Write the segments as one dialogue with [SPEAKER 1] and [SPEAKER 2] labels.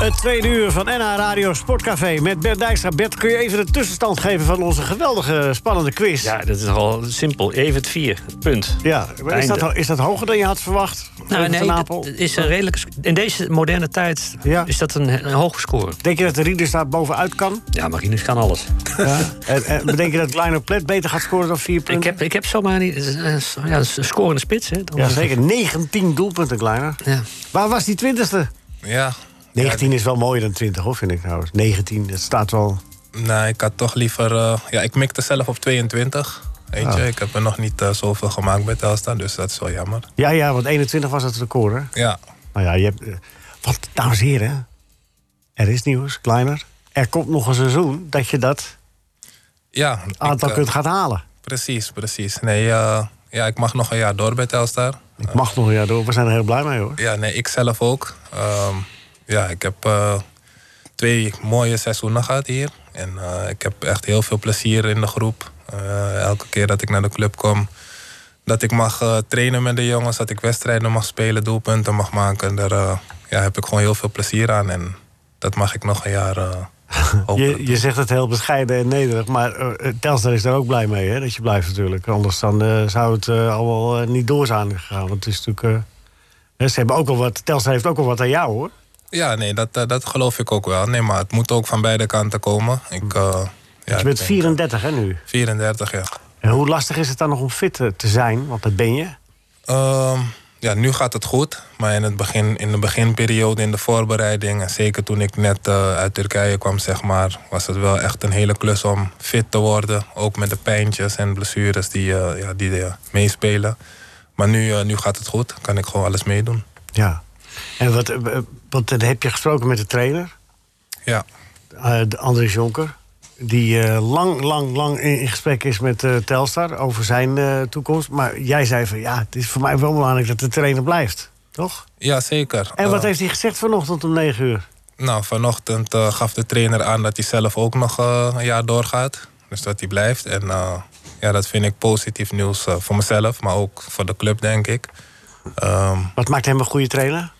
[SPEAKER 1] Het tweede uur van NH Radio Sportcafé met Bert Dijkstra. Bert, kun je even de tussenstand geven van onze geweldige, spannende quiz?
[SPEAKER 2] Ja, dat is al simpel. Even vier. Punt.
[SPEAKER 1] Ja, maar is, dat,
[SPEAKER 2] Einde.
[SPEAKER 1] is dat hoger dan je had verwacht?
[SPEAKER 2] Nou, nee, het is een redelijke... In deze moderne tijd
[SPEAKER 1] Ja.
[SPEAKER 2] is dat een, een hoge score.
[SPEAKER 1] Denk je dat de Rieders daar bovenuit kan?
[SPEAKER 2] Ja, Marinus kan alles.
[SPEAKER 1] Ja. en, en bedenk je dat Kleiner Plet beter gaat scoren dan vier
[SPEAKER 2] Ik
[SPEAKER 1] punten?
[SPEAKER 2] heb, ik heb zomaar niet... het is een- Ja, een scorende spits, hè. Dan-
[SPEAKER 1] Ja, zeker. 19 doelpunten, Kleiner.
[SPEAKER 2] Ja.
[SPEAKER 1] Waar was die twintigste?
[SPEAKER 3] Ja.
[SPEAKER 1] 19 is wel mooier dan 20, hoor, vind ik trouwens. 19, het staat wel...
[SPEAKER 3] Nou, ik had toch liever... eh, ja, ik mikte zelf op 22. Weet je, ik heb er nog niet eh, zoveel gemaakt bij Telstar, dus dat is wel jammer.
[SPEAKER 1] Ja, ja, want 21 was het record, hè?
[SPEAKER 3] Ja,
[SPEAKER 1] Nou ja, je hebt... eh, Want, dames en heren, er is nieuws, Kleiner. Er komt nog een seizoen dat je dat
[SPEAKER 3] ja.
[SPEAKER 1] aantal
[SPEAKER 3] ik,
[SPEAKER 1] kunt gaan halen.
[SPEAKER 3] Precies, precies. Nee, ja, ik mag nog een jaar door bij Telstar.
[SPEAKER 1] Ik mag nog een jaar door, we zijn er heel blij mee, hoor.
[SPEAKER 3] Ja, nee, ik zelf ook. Ehm, ja, ik heb eh, twee mooie seizoenen gehad hier. En eh, ik heb echt heel veel plezier in de groep. Eh, elke keer dat ik naar de club kom, dat ik mag trainen met de jongens, dat ik wedstrijden mag spelen, doelpunten mag maken. Daar ja, heb ik gewoon heel veel plezier aan. En dat mag ik nog een jaar
[SPEAKER 1] Je, je zegt het heel bescheiden en nederig, maar Telstar is daar ook blij mee, hè? Dat je blijft natuurlijk. Anders dan zou het allemaal niet door zijn gegaan. Want het is natuurlijk... ze hebben ook al wat, Telstar heeft ook al wat aan jou, hoor.
[SPEAKER 3] Ja, nee, dat, eh, dat geloof ik ook wel. Nee, maar het moet ook van beide kanten komen. Ik, eh, ja,
[SPEAKER 1] je bent
[SPEAKER 3] ik denk,
[SPEAKER 1] 34, hè, nu?
[SPEAKER 3] 34, ja.
[SPEAKER 1] En hoe lastig is het dan nog om fit eh, te zijn? Want dat ben je.
[SPEAKER 3] Ehm, ja, nu gaat het goed. Maar in, het begin, in de beginperiode, in de voorbereiding... en zeker toen ik net uit Turkije kwam, zeg maar... was het wel echt een hele klus om fit te worden. Ook met de pijntjes en blessures die, ja, die meespelen. Maar nu, nu gaat het goed. Kan ik gewoon alles meedoen.
[SPEAKER 1] Ja. En wat, eh, dan heb je gesproken met de trainer,
[SPEAKER 3] Ja,
[SPEAKER 1] eh, de André Jonker... die eh, lang, lang, lang in gesprek is met eh, Telstar over zijn eh, toekomst. Maar jij zei van, ja, het is voor mij wel belangrijk dat de trainer blijft. Toch?
[SPEAKER 3] ja zeker.
[SPEAKER 1] En wat
[SPEAKER 3] Eh,
[SPEAKER 1] heeft hij gezegd vanochtend om 9 uur?
[SPEAKER 3] Nou, vanochtend eh, gaf de trainer aan dat hij zelf ook nog eh, een jaar doorgaat. Dus dat hij blijft. En eh, ja, dat vind ik positief nieuws eh, voor mezelf, maar ook voor de club, denk ik. Ehm,
[SPEAKER 1] Wat maakt hem een goede trainer?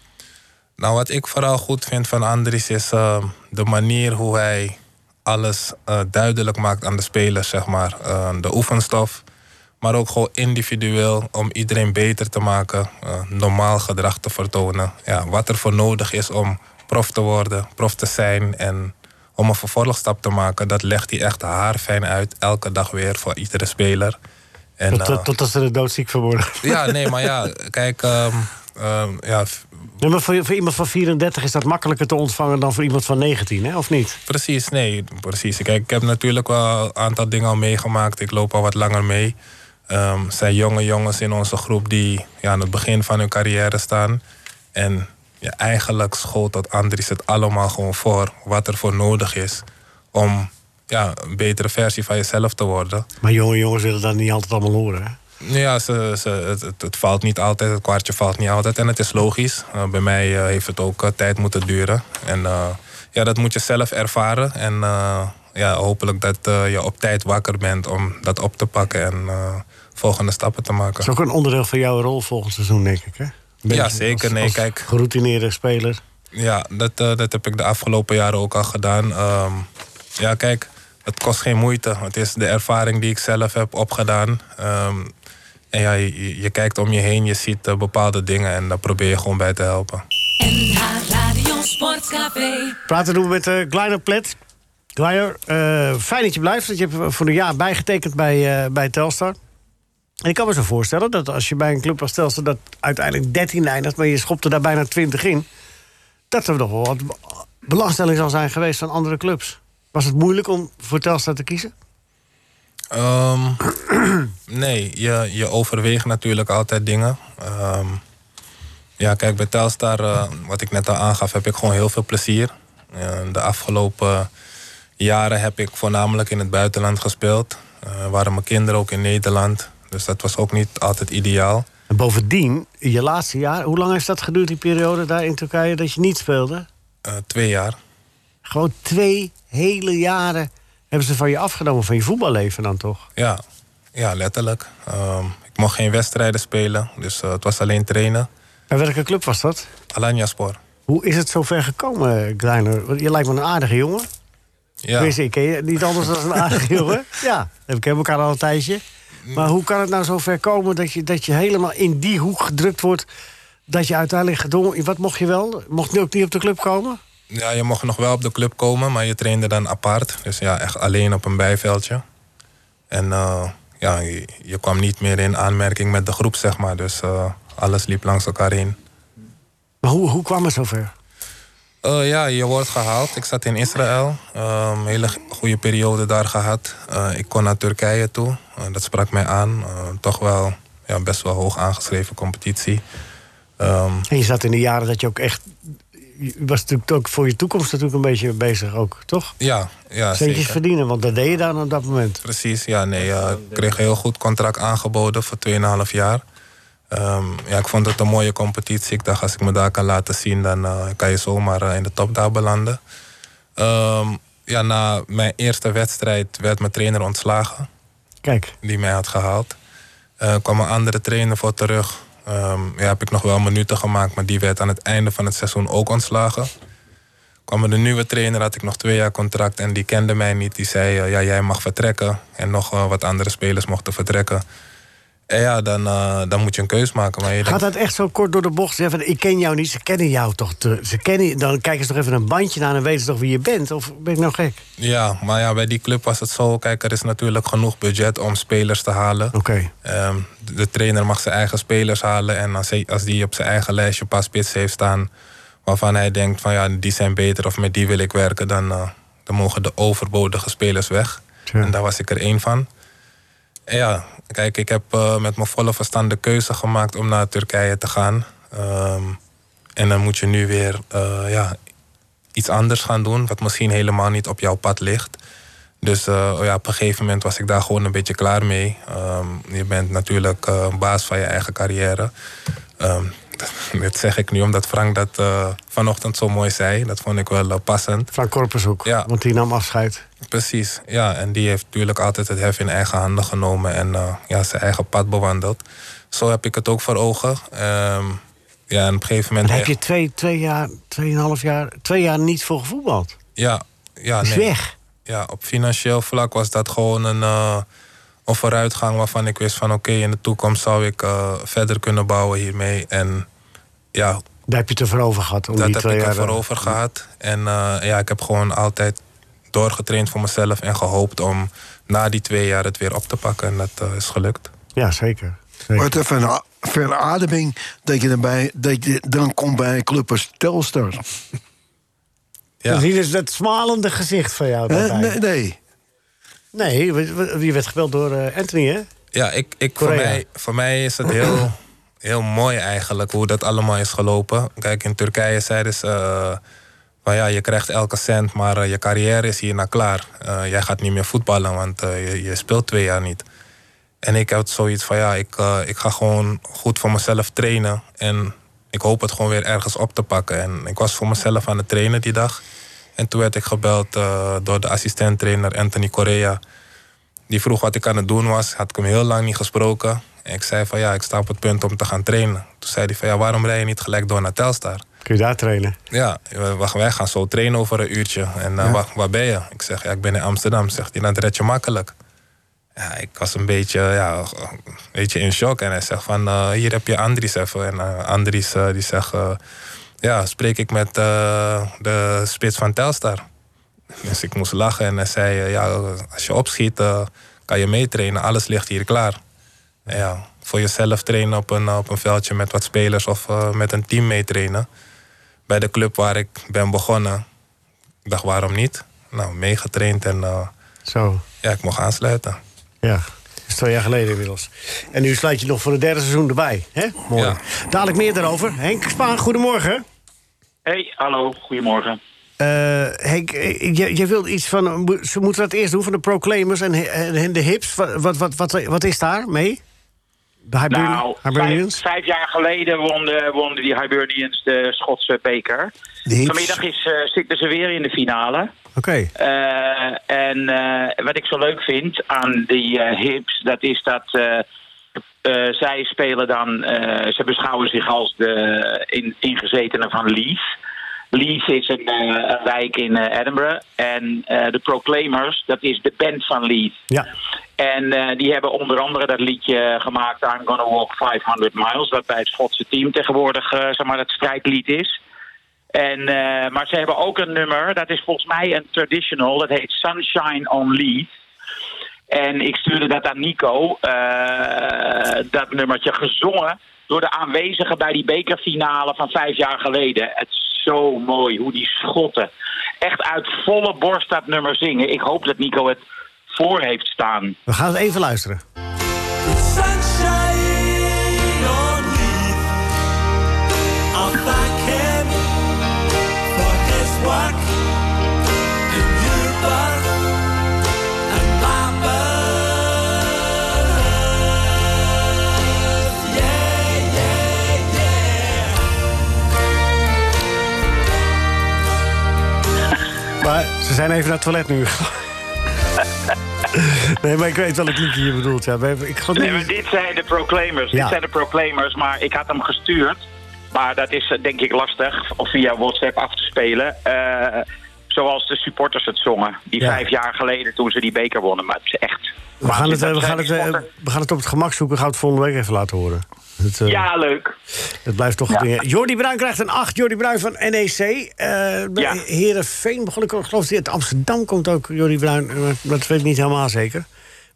[SPEAKER 3] Nou, wat ik vooral goed vind van Andries is eh, de manier hoe hij alles eh, duidelijk maakt aan de spelers, zeg maar. Eh, de oefenstof, maar ook gewoon individueel om iedereen beter te maken. eh, normaal gedrag te vertonen. Ja, wat er voor nodig is om prof te worden, prof te zijn en om een vervolgstap te maken. Dat legt hij echt haarfijn uit, elke dag weer voor iedere speler. En,
[SPEAKER 1] Tot,
[SPEAKER 3] eh,
[SPEAKER 1] tot, totdat ze er doodziek van worden.
[SPEAKER 3] ja, nee, maar ja, kijk, ehm, ehm, ja,
[SPEAKER 1] Nee, maar voor, voor iemand van 34 is dat makkelijker te ontvangen dan voor iemand van 19, hè? of niet?
[SPEAKER 3] Precies, nee, precies. Kijk, ik heb natuurlijk wel een aantal dingen al meegemaakt. Ik loop al wat langer mee. Ehm, er zijn jonge jongens in onze groep die ja, aan het begin van hun carrière staan. En ja, eigenlijk schoot dat Andries het allemaal gewoon voor wat er voor nodig is om ja, een betere versie van jezelf te worden.
[SPEAKER 1] Maar jonge jongens willen dat niet altijd allemaal horen. Hè?
[SPEAKER 3] Ja, ze, ze, het, het, het valt niet altijd, het kwartje valt niet altijd. En het is logisch. Uh, bij mij uh, heeft het ook uh, tijd moeten duren. En ja, dat moet je zelf ervaren. En ja, hopelijk dat je op tijd wakker bent om dat op te pakken en volgende stappen te maken.
[SPEAKER 1] Dat is ook een onderdeel van jouw rol volgend seizoen, denk ik. Hè?
[SPEAKER 3] Ja, zeker.
[SPEAKER 1] Als,
[SPEAKER 3] nee,
[SPEAKER 1] als
[SPEAKER 3] kijk.
[SPEAKER 1] Geroutineerde speler.
[SPEAKER 3] Ja, dat, dat heb ik de afgelopen jaren ook al gedaan. Um, ja, kijk, het kost geen moeite. Het is de ervaring die ik zelf heb opgedaan. Um, en ja, je, kijkt om je heen, je ziet uh, bepaalde dingen en daar probeer je gewoon bij te helpen.
[SPEAKER 4] NH Radio Sportcafé.
[SPEAKER 1] Praten doen we met uh, Gleiner Plet. Gleiner, uh, fijn dat je blijft. Dat je hebt voor een jaar bijgetekend bij, bij Telstar. En ik kan me zo voorstellen dat als je bij een club als Telstar... dat uiteindelijk 13 eindigt, maar je schopt er daar bijna 20 in... dat er nog wel wat belangstelling zal zijn geweest van andere clubs. Was het moeilijk om voor Telstar te kiezen?
[SPEAKER 3] Um, nee, je, je overweegt natuurlijk altijd dingen. Um, ja, kijk, bij Telstar, uh, wat ik net al aangaf, heb ik gewoon heel veel plezier. Uh, de afgelopen jaren heb ik voornamelijk in het buitenland gespeeld. Uh, waren mijn kinderen ook in Nederland. Dus dat was ook niet altijd ideaal.
[SPEAKER 1] En bovendien, je laatste jaar, hoe lang heeft dat geduurd, die periode daar in Turkije, dat je niet speelde?
[SPEAKER 3] twee jaar.
[SPEAKER 1] Gewoon twee hele jaren hebben ze van je afgenomen, van je voetballeven dan toch?
[SPEAKER 3] Ja, ja letterlijk. Ehm, ik mocht geen wedstrijden spelen, dus eh, het was alleen trainen.
[SPEAKER 1] Bij welke club was dat?
[SPEAKER 3] Alanya Sport.
[SPEAKER 1] Hoe is het zo ver gekomen, Greiner? Want Je lijkt me een aardige jongen.
[SPEAKER 3] Ja.
[SPEAKER 1] Wist ik, ken je niet anders dan een aardige jongen? Ja, we kennen elkaar al een tijdje. Maar hoe kan het nou zo ver komen dat je, dat je helemaal in die hoek gedrukt wordt... dat je uiteindelijk gedwongen... Wat mocht je wel? Mocht je ook niet op de club komen?
[SPEAKER 3] Ja, je mocht nog wel op de club komen, maar je trainde dan apart. Dus ja, echt alleen op een bijveldje. En eh, ja, je, je kwam niet meer in aanmerking met de groep, zeg maar. Dus eh, alles liep langs elkaar heen.
[SPEAKER 1] Maar hoe, hoe kwam het zover?
[SPEAKER 3] Eh, ja, je wordt gehaald. Ik zat in Israël. Ehm, een hele goede periode daar gehad. Eh, ik kon naar Turkije toe. Dat sprak mij aan. Toch wel ja, best wel hoog aangeschreven competitie. Ehm,
[SPEAKER 1] En je zat in de jaren dat je ook echt... Je was natuurlijk ook voor je toekomst natuurlijk een beetje bezig ook, toch?
[SPEAKER 3] ja, ja
[SPEAKER 1] Centjes
[SPEAKER 3] zeker.
[SPEAKER 1] verdienen, want dat deed je dan op dat moment.
[SPEAKER 3] Precies, ja, nee. eh, ik kreeg een heel goed contract aangeboden voor 2,5 jaar. Ehm, ja, ik vond het een mooie competitie. Ik dacht, als ik me daar kan laten zien, dan eh, kan je zomaar eh, in de top daar belanden. Ehm, ja, na mijn eerste wedstrijd werd mijn trainer ontslagen.
[SPEAKER 1] Kijk,
[SPEAKER 3] die mij had gehaald. Eh kwam een andere trainer voor terug. Ehm, ja, heb ik nog wel minuten gemaakt, maar die werd aan het einde van het seizoen ook ontslagen. kwam er een nieuwe trainer, had ik nog twee jaar contract en die kende mij niet. Die zei, eh, ja, jij mag vertrekken. En nog eh, wat andere spelers mochten vertrekken. Ja, dan, eh, dan moet je een keus maken. Maar je
[SPEAKER 1] gaat
[SPEAKER 3] denkt,
[SPEAKER 1] dat echt zo kort door de bocht? Zeggen van, ik ken jou niet, ze kennen jou toch? te- ze kennen, dan kijken ze toch even een bandje naar en weten ze toch wie je bent? Of ben ik nou gek?
[SPEAKER 3] ja, maar ja, bij die club was het zo. Kijk, er is natuurlijk genoeg budget om spelers te halen.
[SPEAKER 1] Oké.
[SPEAKER 3] Ehm, de, de trainer mag zijn eigen spelers halen. En als, hij, als die op zijn eigen lijstje een paar spitsen heeft staan... waarvan hij denkt van ja, die zijn beter of met die wil ik werken... dan, eh, dan mogen de overbodige spelers weg.
[SPEAKER 1] Tja.
[SPEAKER 3] En daar was ik er één van. Ja, kijk, ik heb eh, met mijn volle verstand de keuze gemaakt om naar Turkije te gaan. Ehm, en dan moet je nu weer eh, ja, iets anders gaan doen... wat misschien helemaal niet op jouw pad ligt... Dus eh, ja, op een gegeven moment was ik daar gewoon een beetje klaar mee. Ehm, je bent natuurlijk baas van je eigen carrière. Ehm, dit zeg ik nu omdat Frank dat eh, vanochtend zo mooi zei. Dat vond ik wel eh, passend.
[SPEAKER 1] Frank Korpershoek,
[SPEAKER 3] Ja.
[SPEAKER 1] want die nam afscheid.
[SPEAKER 3] Precies, ja. En die heeft natuurlijk altijd het hef in eigen handen genomen en eh, ja, zijn eigen pad bewandeld. Zo heb ik het ook voor ogen. Ehm, ja, en op een gegeven moment.
[SPEAKER 1] Dan heb je twee, twee jaar, tweeënhalf jaar, twee jaar niet voor gevoetbald.
[SPEAKER 3] Ja, ja,
[SPEAKER 1] is
[SPEAKER 3] nee.
[SPEAKER 1] weg.
[SPEAKER 3] ja, op financieel vlak was dat gewoon een, een vooruitgang waarvan ik wist van oké, in de toekomst zou ik eh, verder kunnen bouwen hiermee. En ja,
[SPEAKER 1] Daar heb je het ervoor over gehad. Om
[SPEAKER 3] dat
[SPEAKER 1] die
[SPEAKER 3] heb ik ervoor
[SPEAKER 1] eh,
[SPEAKER 3] over gehad. En eh, ja, ik heb gewoon altijd doorgetraind voor mezelf en gehoopt om na die twee jaar het weer op te pakken. En dat is gelukt.
[SPEAKER 1] Ja, zeker. zeker.
[SPEAKER 5] Wat even een verademing dat je, erbij, dat je dan komt bij een club als Telstar.
[SPEAKER 3] Ja.
[SPEAKER 1] Dus dat smalende gezicht van jou daarbij.
[SPEAKER 5] Nee, nee.
[SPEAKER 1] Nee, je werd gebeld door eh, Anthony, hè?
[SPEAKER 3] Ja, ik, ik, voor, mij, voor mij is het heel, heel mooi eigenlijk hoe dat allemaal is gelopen. Kijk, in Turkije zeiden ze eh, van ja, je krijgt elke cent, maar eh, je carrière is hierna klaar. Jij gaat niet meer voetballen, want je, je speelt twee jaar niet. En ik had zoiets van ja, ik, ik ga gewoon goed voor mezelf trainen. En ik hoop het gewoon weer ergens op te pakken. En ik was voor mezelf aan het trainen die dag. En toen werd ik gebeld eh, door de assistent-trainer Anthony Correa. Die vroeg wat ik aan het doen was. Had ik hem heel lang niet gesproken. En ik zei van ja, ik sta op het punt om te gaan trainen. Toen zei hij van ja, waarom rij je niet gelijk door naar Telstar?
[SPEAKER 1] Kun je daar trainen?
[SPEAKER 3] Ja, wacht, wij gaan zo trainen over een uurtje. En eh, waar, waar ben je? Ik zeg, ja, ik ben in Amsterdam. Zegt hij, dan red je makkelijk. Ja, ik was een beetje, ja, een beetje in shock. En hij zegt van, eh, hier heb je Andries even. En Andries die zegt, ja, spreek ik met eh, de spits van Telstar. Dus ik moest lachen en hij zei, eh, ja, als je opschiet eh, kan je meetrainen. Alles ligt hier klaar. En ja, voor jezelf trainen op een, op een veldje met wat spelers of met een team meetrainen bij de club waar ik ben begonnen. Ik dacht, waarom niet? Nou, meegetraind en
[SPEAKER 1] Zo,
[SPEAKER 3] ja, ik mocht aansluiten.
[SPEAKER 1] ja. Dat is twee jaar geleden inmiddels. En nu sluit je nog voor het derde seizoen erbij. Hè? Mooi.
[SPEAKER 3] Ja.
[SPEAKER 1] Dadelijk meer daarover. Henk Spaan, goedemorgen.
[SPEAKER 6] Hey, hallo, goedemorgen.
[SPEAKER 1] Eh, Henk, eh, jij, wilt iets van... Ze moeten dat eerst doen van de Proclaimers en, en, de Hips. Wat, wat, wat, wat, wat is daar mee? De Hiber
[SPEAKER 6] Nou,
[SPEAKER 1] Hibernians?
[SPEAKER 6] vijf, vijf jaar geleden wonnen, wonnen die Hibernians de Schotse beker. Vanmiddag is, eh, zitten ze weer in de finale.
[SPEAKER 1] Oké.
[SPEAKER 6] En wat ik zo leuk vind aan die hips, dat is dat eh, zij spelen dan, eh, ze beschouwen zich als de in, ingezetenen van Leith. Leith is een, eh, een wijk in Edinburgh. En de Proclaimers, dat is de band van Leith.
[SPEAKER 1] Ja.
[SPEAKER 6] En die hebben onder andere dat liedje gemaakt, I'm Gonna Walk 500 Miles, wat bij het Schotse team tegenwoordig zeg maar, het strijdlied is. En, maar ze hebben ook een nummer, dat is volgens mij een traditional, dat heet Sunshine on Leith. En ik stuurde dat aan Nico, eh, dat nummertje gezongen door de aanwezigen bij die bekerfinale van vijf jaar geleden. Het is zo mooi hoe die schotten echt uit volle borst dat nummer zingen. Ik hoop dat Nico het voor heeft staan.
[SPEAKER 1] We gaan het even luisteren. Ze zijn even naar het toilet nu. nee, maar ik weet welk liedje je bedoelt. Ja. Ik
[SPEAKER 6] Nee, maar dit zijn de Proclaimers.
[SPEAKER 1] Ja.
[SPEAKER 6] Dit zijn de Proclaimers, maar ik had hem gestuurd. Maar dat is eh, denk ik lastig om via WhatsApp af te spelen. Eh, zoals de supporters het zongen. Die
[SPEAKER 1] Ja.
[SPEAKER 6] vijf jaar geleden toen ze die beker wonnen. Maar het is echt...
[SPEAKER 1] We gaan, het, eh, we, gaan het, eh, we gaan het op het gemak zoeken. Gaan we het volgende week even laten horen. Het, eh,
[SPEAKER 6] Ja, leuk.
[SPEAKER 1] het blijft toch
[SPEAKER 6] Ja.
[SPEAKER 1] dingen. Jordi Bruin krijgt een 8. Jordi Bruin van NEC. Eh
[SPEAKER 6] Ja.
[SPEAKER 1] Herenveen begon ik, ik geloof dat uit Amsterdam komt ook Jordi Bruin. eh, maar Dat weet ik niet helemaal zeker.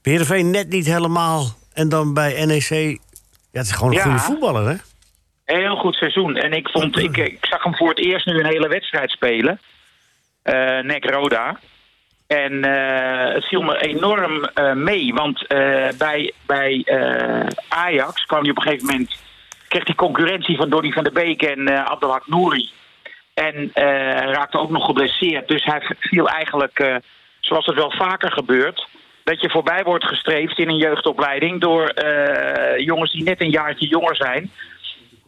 [SPEAKER 1] Bij Heerenveen net niet helemaal. En dan bij NEC. Ja, het is gewoon een
[SPEAKER 6] Ja.
[SPEAKER 1] goede voetballer, hè?
[SPEAKER 6] Heel goed seizoen. En ik, vond, ik, ik zag hem voor het eerst nu een hele wedstrijd spelen. Eh Nek Roda. En eh, het viel me enorm eh, mee. Want eh, bij, bij Ajax kwam hij op een gegeven moment... kreeg hij concurrentie van Donny van der Beek en eh Abdelhak Nouri. En raakte ook nog geblesseerd. Dus hij viel eigenlijk, zoals het wel vaker gebeurt... dat je voorbij wordt gestreefd in een jeugdopleiding... door jongens die net een jaartje jonger zijn...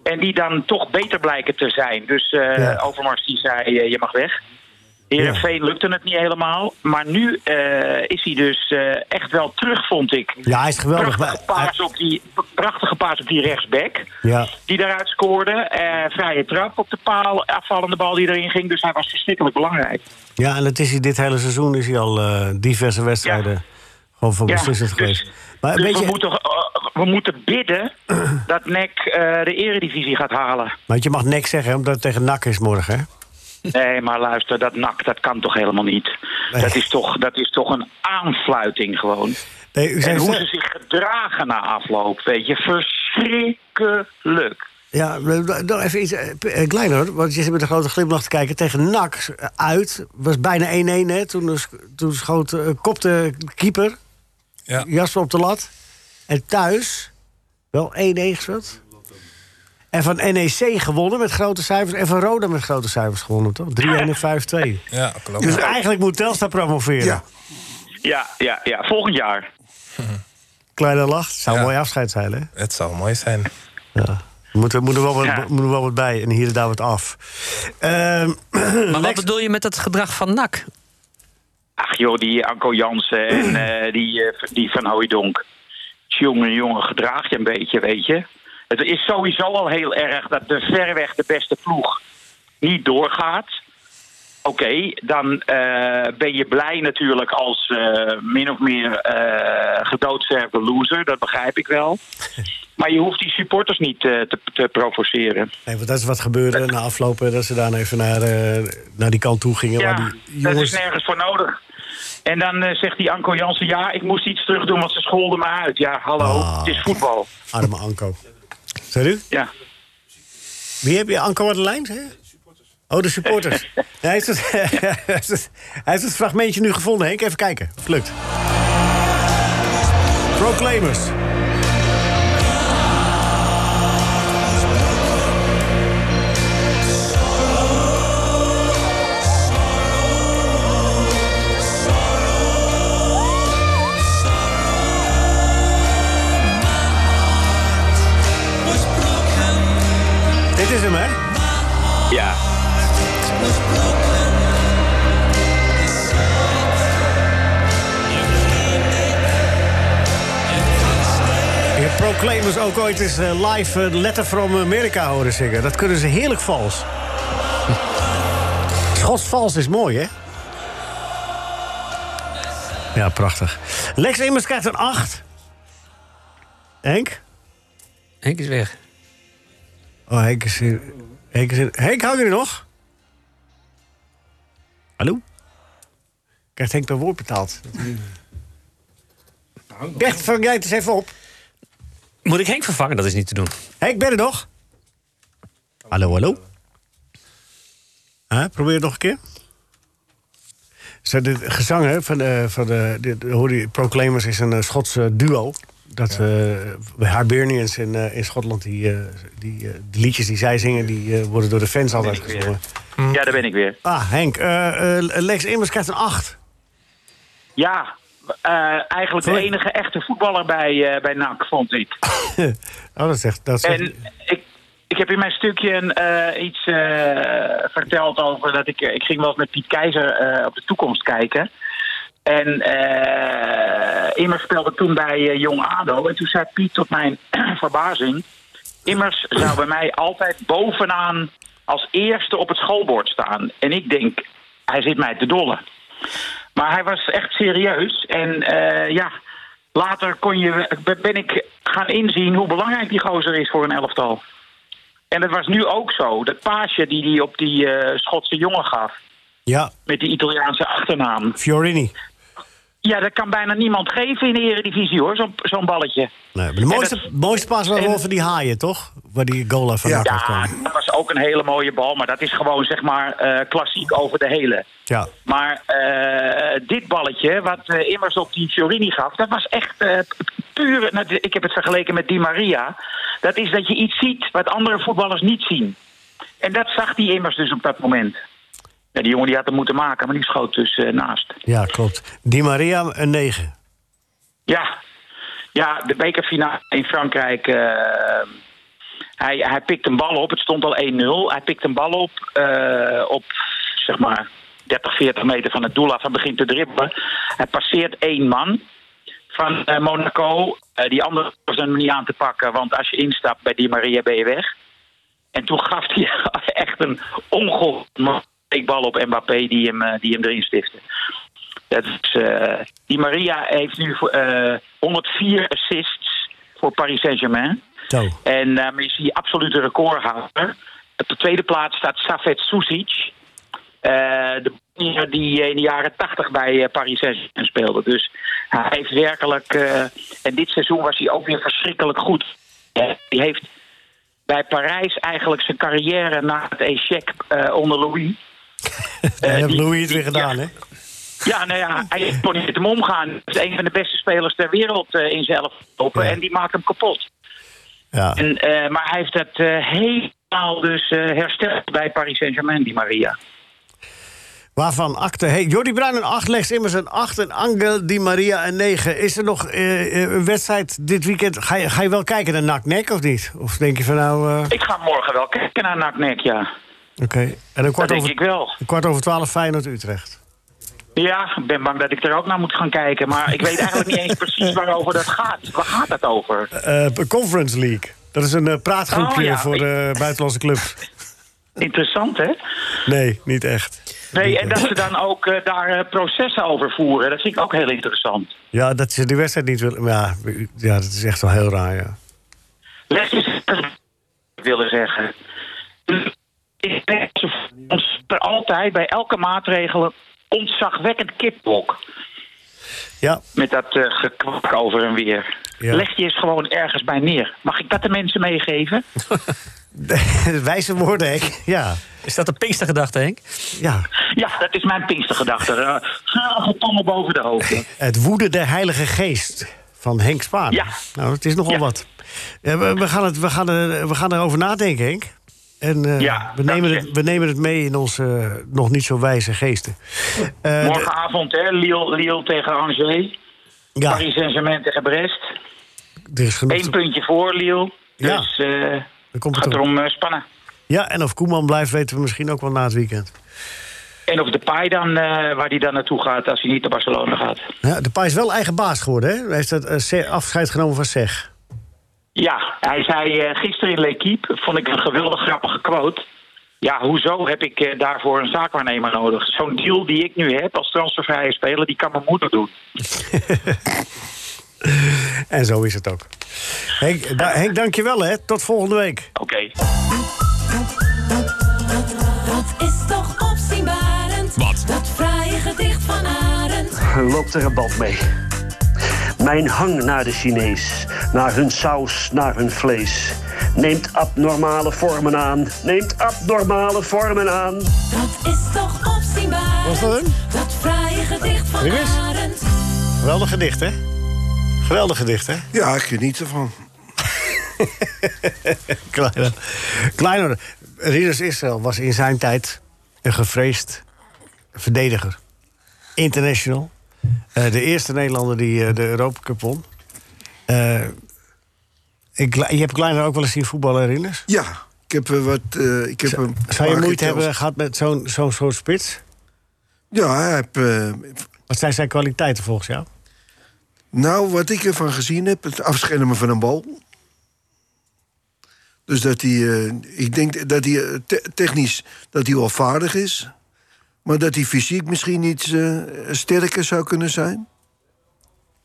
[SPEAKER 6] En die dan toch beter blijken te zijn. Dus
[SPEAKER 1] Ja.
[SPEAKER 6] Overmars die zei, je mag weg. Heerenveen lukte het niet helemaal. Maar nu eh, is hij dus eh, echt wel terug, vond ik.
[SPEAKER 1] Ja, hij is geweldig.
[SPEAKER 6] Prachtige paas op die, prachtige paas op die rechtsback.
[SPEAKER 1] Ja.
[SPEAKER 6] Die daaruit scoorde. Eh, vrije trap op de paal. Afvallende bal die erin ging. Dus hij was verschrikkelijk belangrijk.
[SPEAKER 1] Ja, en het is hij dit hele seizoen is hij al diverse wedstrijden gewoon voor
[SPEAKER 6] Ja,
[SPEAKER 1] beslissend
[SPEAKER 6] dus-
[SPEAKER 1] geweest. Maar
[SPEAKER 6] Dus we,
[SPEAKER 1] je,
[SPEAKER 6] moeten, we moeten bidden dat NEC de eredivisie gaat halen.
[SPEAKER 1] want je mag niks zeggen, omdat het tegen NAC is morgen, hè?
[SPEAKER 6] Nee, maar luister, dat nak, dat kan toch helemaal niet?
[SPEAKER 1] Nee.
[SPEAKER 6] Dat, is toch, dat is toch een aanfluiting gewoon.
[SPEAKER 1] Nee, u
[SPEAKER 6] En hoe
[SPEAKER 1] ze-
[SPEAKER 6] ze zich gedragen na afloop, weet je, verschrikkelijk.
[SPEAKER 1] Ja, nog even iets eh, eh, kleiner, hoor, want je zit met een grote glimlach te kijken. Tegen NAC eh, uit, was bijna 1-1, hè? Toen, dus- toen schoot, eh, kopte keeper
[SPEAKER 3] Ja.
[SPEAKER 1] Jasper op de lat. En thuis wel 1-1 gespeeld. En van NEC gewonnen met grote cijfers. En van Roda met grote cijfers gewonnen, toch? 3-1 en 5-2.
[SPEAKER 3] Ja, klopt.
[SPEAKER 1] Dus eigenlijk moet Telstar promoveren.
[SPEAKER 5] Ja.
[SPEAKER 6] Ja, ja, ja, volgend jaar.
[SPEAKER 1] Kleine lach, het zou
[SPEAKER 3] Ja.
[SPEAKER 1] een mooi afscheid zijn, hè?
[SPEAKER 3] Het zou mooi zijn.
[SPEAKER 1] Ja. Er moet, er moet er wel wat,
[SPEAKER 6] Ja.
[SPEAKER 1] wel wat bij en hier en daar wat af. Ehm,
[SPEAKER 2] Maar wat bedoel je met het gedrag van NAC?
[SPEAKER 6] Ach joh, die Anko Jansen en eh, die, eh, die Van Hooijdonk. Jongen, jongen, gedraag je een beetje, weet je. Het is sowieso al heel erg dat de verreweg de beste ploeg niet doorgaat. Oké, dan eh, ben je blij natuurlijk als eh, min of meer eh gedoodverfde loser. Dat begrijp ik wel. Maar je hoeft die supporters niet te, te provoceren.
[SPEAKER 1] Nee, want dat is wat gebeurde na aflopen. Dat ze dan even naar, naar die kant toe gingen.
[SPEAKER 6] Ja,
[SPEAKER 1] waar die
[SPEAKER 6] dat
[SPEAKER 1] jongens...
[SPEAKER 6] is nergens voor nodig. En dan zegt die Anko Jansen... ja, ik moest iets terug doen, want ze scholden me uit. Ja, hallo,
[SPEAKER 1] Ah.
[SPEAKER 6] het is voetbal.
[SPEAKER 1] Arme Anko. U?
[SPEAKER 6] Ja.
[SPEAKER 1] Wie heb je? Anko de je? Oh, de supporters. Ja, hij, heeft het, hij heeft het- hij heeft het fragmentje nu gevonden, Henk. Even kijken. Het lukt. Proclaimers. Proclaimers ook ooit eens eh, live eh, Letter from America horen zingen. Dat kunnen ze heerlijk vals. Schots vals is mooi, hè? Ja, prachtig. Lex Immers krijgt een 8. Henk?
[SPEAKER 7] Henk is weg.
[SPEAKER 1] Oh, Henk is in... Henk, is. Henk, hou je er nog? Hallo? Krijgt Henk per woord betaald? Bert, vang jij het eens even op.
[SPEAKER 7] Moet ik Henk vervangen? Dat is niet te doen.
[SPEAKER 1] Henk, ben je er nog? Hallo, hallo? Huh, probeer het nog een keer. Zo, de gezang hè, van, de, van de, de, de hoor je, Proclaimers is een eh, Schotse duo. Dat eh bij Hibernians in, eh, in Schotland, die, eh, die, eh, die liedjes die zij zingen, die eh, worden door de fans altijd gezongen.
[SPEAKER 6] Ja, daar ben ik weer.
[SPEAKER 1] Ah, Henk, eh, eh, Lex Immers krijgt een 8.
[SPEAKER 6] Ja, eh, eigenlijk de enige echte voetballer bij, eh, bij NAC, vond ik.
[SPEAKER 1] oh, dat is echt... Dat
[SPEAKER 6] En ik, ik heb in mijn stukje een, eh, iets eh, verteld over dat ik... Ik ging wel eens met Piet Keizer eh, op de toekomst kijken. En eh, Immers speelde toen bij eh, Jong ADO. En toen zei Piet tot mijn verbazing... Immers zou bij mij altijd bovenaan als eerste op het schoolbord staan. En ik denk, hij zit mij te dollen. Maar hij was echt serieus. En eh, ja, later kon je, ben ik gaan inzien hoe belangrijk die gozer is voor een elftal. En dat was nu ook zo. Dat paasje die hij op die eh, Schotse jongen gaf.
[SPEAKER 1] Ja,
[SPEAKER 6] Met die Italiaanse achternaam.
[SPEAKER 1] Fiorini.
[SPEAKER 6] Ja, dat kan bijna niemand geven in de Eredivisie hoor, zo'n zo'n balletje.
[SPEAKER 1] Nee, maar de mooiste,
[SPEAKER 6] dat-
[SPEAKER 1] mooiste pas was wel van die haaien, toch? Waar die goal van
[SPEAKER 5] Ja.
[SPEAKER 1] ja.
[SPEAKER 6] Dat was ook een hele mooie bal. Maar dat is gewoon zeg maar eh, klassiek over de hele.
[SPEAKER 1] Ja.
[SPEAKER 6] Maar eh, dit balletje, wat eh, Immers op die Fiorini gaf, dat was echt eh, puur. nou, Ik heb het vergeleken met Di Maria. Dat is dat je iets ziet wat andere voetballers niet zien. En dat zag die Immers dus op dat moment. Ja, die jongen die had hem moeten maken, maar die schoot dus eh, naast.
[SPEAKER 1] ja, klopt. Di Maria een 9.
[SPEAKER 6] Ja, ja de bekerfinale in Frankrijk. eh, hij, hij pikt een bal op, het stond al 1-0. Hij pikt een bal op, eh, op zeg maar 30, 40 meter van het doel af en begint te dribbelen. Hij passeert één man van Monaco. Die andere was nog niet aan te pakken, want als je instapt bij Di Maria ben je weg. En toen gaf hij echt een ongelooflijke bal op Mbappé die hem, eh, die hem erin stifte. Dat is, eh, die Maria heeft nu voor, eh, 104 assists voor Paris Saint-Germain.
[SPEAKER 1] Zo.
[SPEAKER 6] En daarmee is hij absolute recordhouder. Op de tweede plaats staat Safet Susic. eh, de die in de jaren 80 bij Paris Saint-Germain speelde. Dus hij heeft werkelijk... en dit seizoen was hij ook weer verschrikkelijk goed. Die heeft bij Parijs eigenlijk zijn carrière na het échec onder Louis...
[SPEAKER 1] En heeft Louis het weer gedaan,
[SPEAKER 6] ja.
[SPEAKER 1] hè?
[SPEAKER 6] Ja, nou ja, hij kon niet met hem omgaan. Hij is een van de beste spelers ter wereld eh, in zelf lopen
[SPEAKER 1] Ja.
[SPEAKER 6] en die maakt hem kapot.
[SPEAKER 1] Ja.
[SPEAKER 6] En, eh, maar hij heeft dat eh, helemaal dus hersteld bij Paris Saint-Germain, die Maria.
[SPEAKER 1] Waarvan akte. Hey, Jordi Bruin een 8, Lex Immers een 8 en Angel Di Maria een 9. Is er nog een wedstrijd dit weekend? Ga je, ga je wel kijken naar NAC-NEC of niet? Of denk je van nou...
[SPEAKER 6] Ik ga morgen wel kijken naar NAC-NEC, ja.
[SPEAKER 1] Oké. En een
[SPEAKER 6] Dat
[SPEAKER 1] kwart
[SPEAKER 6] denk
[SPEAKER 1] over,
[SPEAKER 6] ik wel.
[SPEAKER 1] een kwart over 12 Feyenoord-Utrecht.
[SPEAKER 6] Ja, ik ben bang dat ik er ook naar moet gaan kijken. Maar ik weet eigenlijk niet eens precies waarover dat gaat. Waar gaat dat over?
[SPEAKER 1] Eh, Conference League. Dat is een eh, praatgroepje
[SPEAKER 6] Oh, ja.
[SPEAKER 1] voor de buitenlandse clubs.
[SPEAKER 6] Interessant, hè?
[SPEAKER 1] Nee, niet echt.
[SPEAKER 6] Nee, en dat ze dan ook eh, daar eh, processen over voeren. Dat vind ik ook heel interessant.
[SPEAKER 1] Ja, dat ze die wedstrijd niet willen. Ja, ja, dat is echt wel heel raar, ja.
[SPEAKER 6] Les is willen zeggen. Dat ons er altijd bij elke maatregel ontzagwekkend kipblok.
[SPEAKER 1] Ja,
[SPEAKER 6] Met dat eh gekwak over en weer.
[SPEAKER 1] Ja.
[SPEAKER 6] Leg je eens gewoon ergens bij neer. Mag ik dat de mensen meegeven?
[SPEAKER 1] wijze woorden, Henk. Ja,
[SPEAKER 7] Is dat de Pinkstergedachte, Henk?
[SPEAKER 1] ja.
[SPEAKER 6] Ja, dat is mijn pinkstergedachte. Uh, Geurige tongen boven de hoofden.
[SPEAKER 1] Het woede der heilige geest van Henk Spaan.
[SPEAKER 6] Ja.
[SPEAKER 1] Nou, het is nogal
[SPEAKER 6] Ja.
[SPEAKER 1] wat. Ja, we, we, gaan het, we, gaan er, we gaan erover nadenken, Henk. En eh,
[SPEAKER 6] Ja,
[SPEAKER 1] we, nemen het, we nemen het mee in onze eh, nog niet zo wijze geesten. Eh,
[SPEAKER 6] Morgenavond, hè? Lille, Lille tegen Angers.
[SPEAKER 1] ja,
[SPEAKER 6] Paris Saint-Germain tegen Brest.
[SPEAKER 1] er is genoeg.
[SPEAKER 6] Eén puntje voor Lille.
[SPEAKER 1] Ja.
[SPEAKER 6] Dus
[SPEAKER 1] Dan komt
[SPEAKER 6] het gaat erom spannen.
[SPEAKER 1] Ja, en of Koeman blijft weten we misschien ook wel na het weekend.
[SPEAKER 6] En of de paai dan, waar hij dan naartoe gaat als hij niet naar Barcelona gaat.
[SPEAKER 1] Ja, de Pai is wel eigen baas geworden, hè? Hij heeft Se- afscheid genomen van Zeg.
[SPEAKER 6] Ja, hij zei eh, gisteren in L'Equipe, vond ik een geweldig grappige quote. Ja, hoezo heb ik eh, daarvoor een zaakwaarnemer nodig? Zo'n deal die ik nu heb als transfervrije speler, die kan mijn moeder doen.
[SPEAKER 1] En zo is het ook. Henk, da Henk dankjewel hè. Tot volgende week.
[SPEAKER 6] Oké.
[SPEAKER 4] Dat is toch opzienbarend.
[SPEAKER 8] Wat?
[SPEAKER 4] Dat fraaie gedicht van Arend.
[SPEAKER 9] loopt er een band mee. Mijn hang naar de Chinees, naar hun saus, naar hun vlees. Neemt abnormale vormen aan, neemt abnormale vormen aan.
[SPEAKER 4] Dat is toch opzienbarend.
[SPEAKER 1] Was dat hem?
[SPEAKER 4] Dat fraaie gedicht van
[SPEAKER 1] Wie is?
[SPEAKER 4] Arend.
[SPEAKER 1] Geweldig gedicht hè. Geweldig gedicht hè.
[SPEAKER 5] Ja, ik geniet ervan.
[SPEAKER 1] Kleiner. Kleiner. Rinus Israël was in zijn tijd een gevreesd verdediger. International. Eh, de eerste Nederlander die eh, de Europa Cup won. Eh, ik, je hebt Kleiner ook wel eens zien voetballen, Rinus?
[SPEAKER 5] Ja, ik heb wat... ik heb een
[SPEAKER 1] Zou je moeite hebben gehad met zo'n zo'n soort spits?
[SPEAKER 5] Ja, hij heeft... eh,
[SPEAKER 1] Wat zijn zijn kwaliteiten volgens jou?
[SPEAKER 5] nou, wat ik ervan gezien heb, het afschermen van een bal. Dus dat hij... ik denk dat hij te- technisch dat hij wel vaardig is. Maar dat hij fysiek misschien iets eh, sterker zou kunnen zijn.